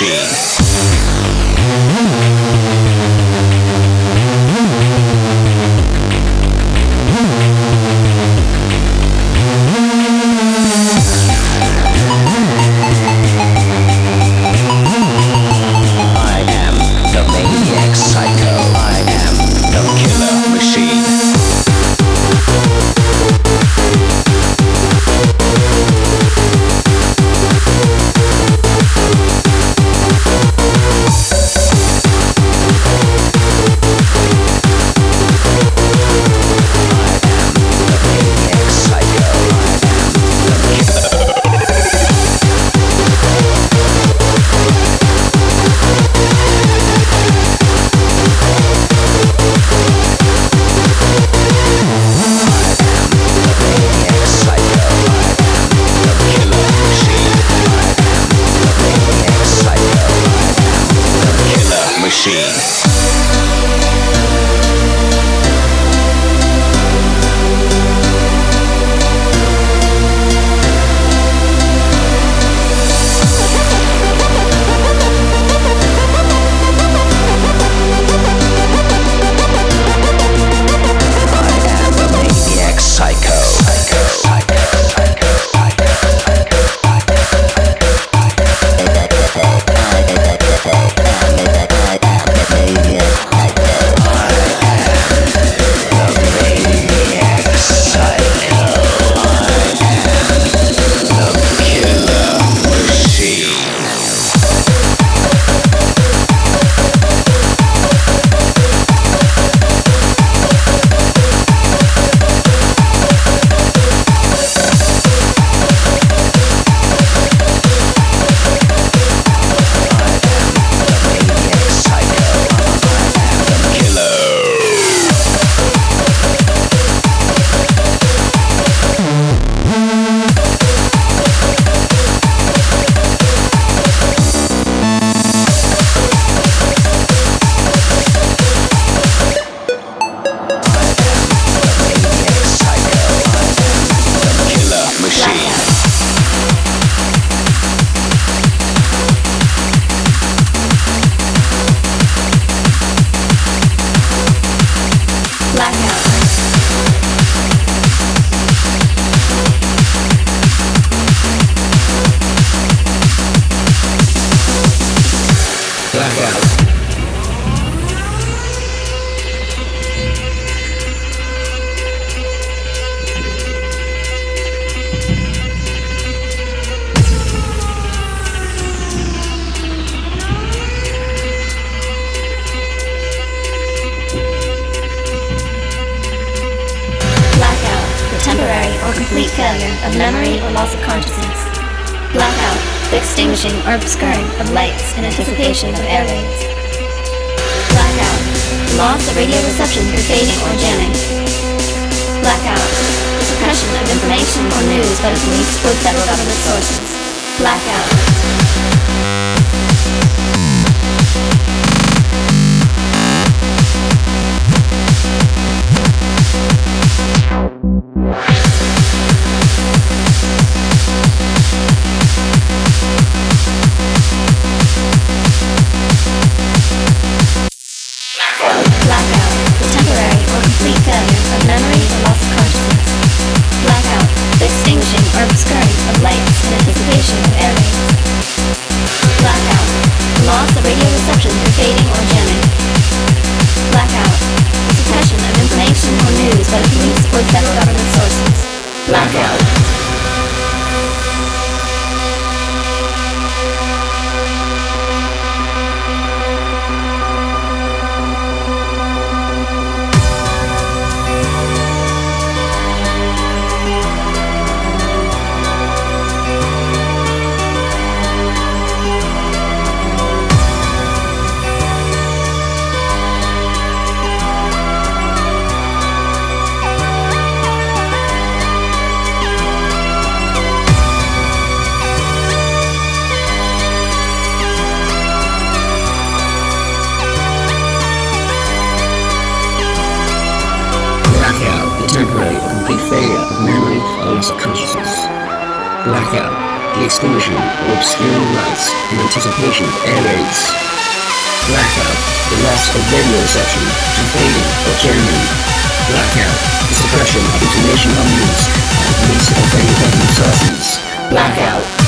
machine. depression, campaigning, procurement, blackout, the suppression of information on news, and of any kind. sources, blackout.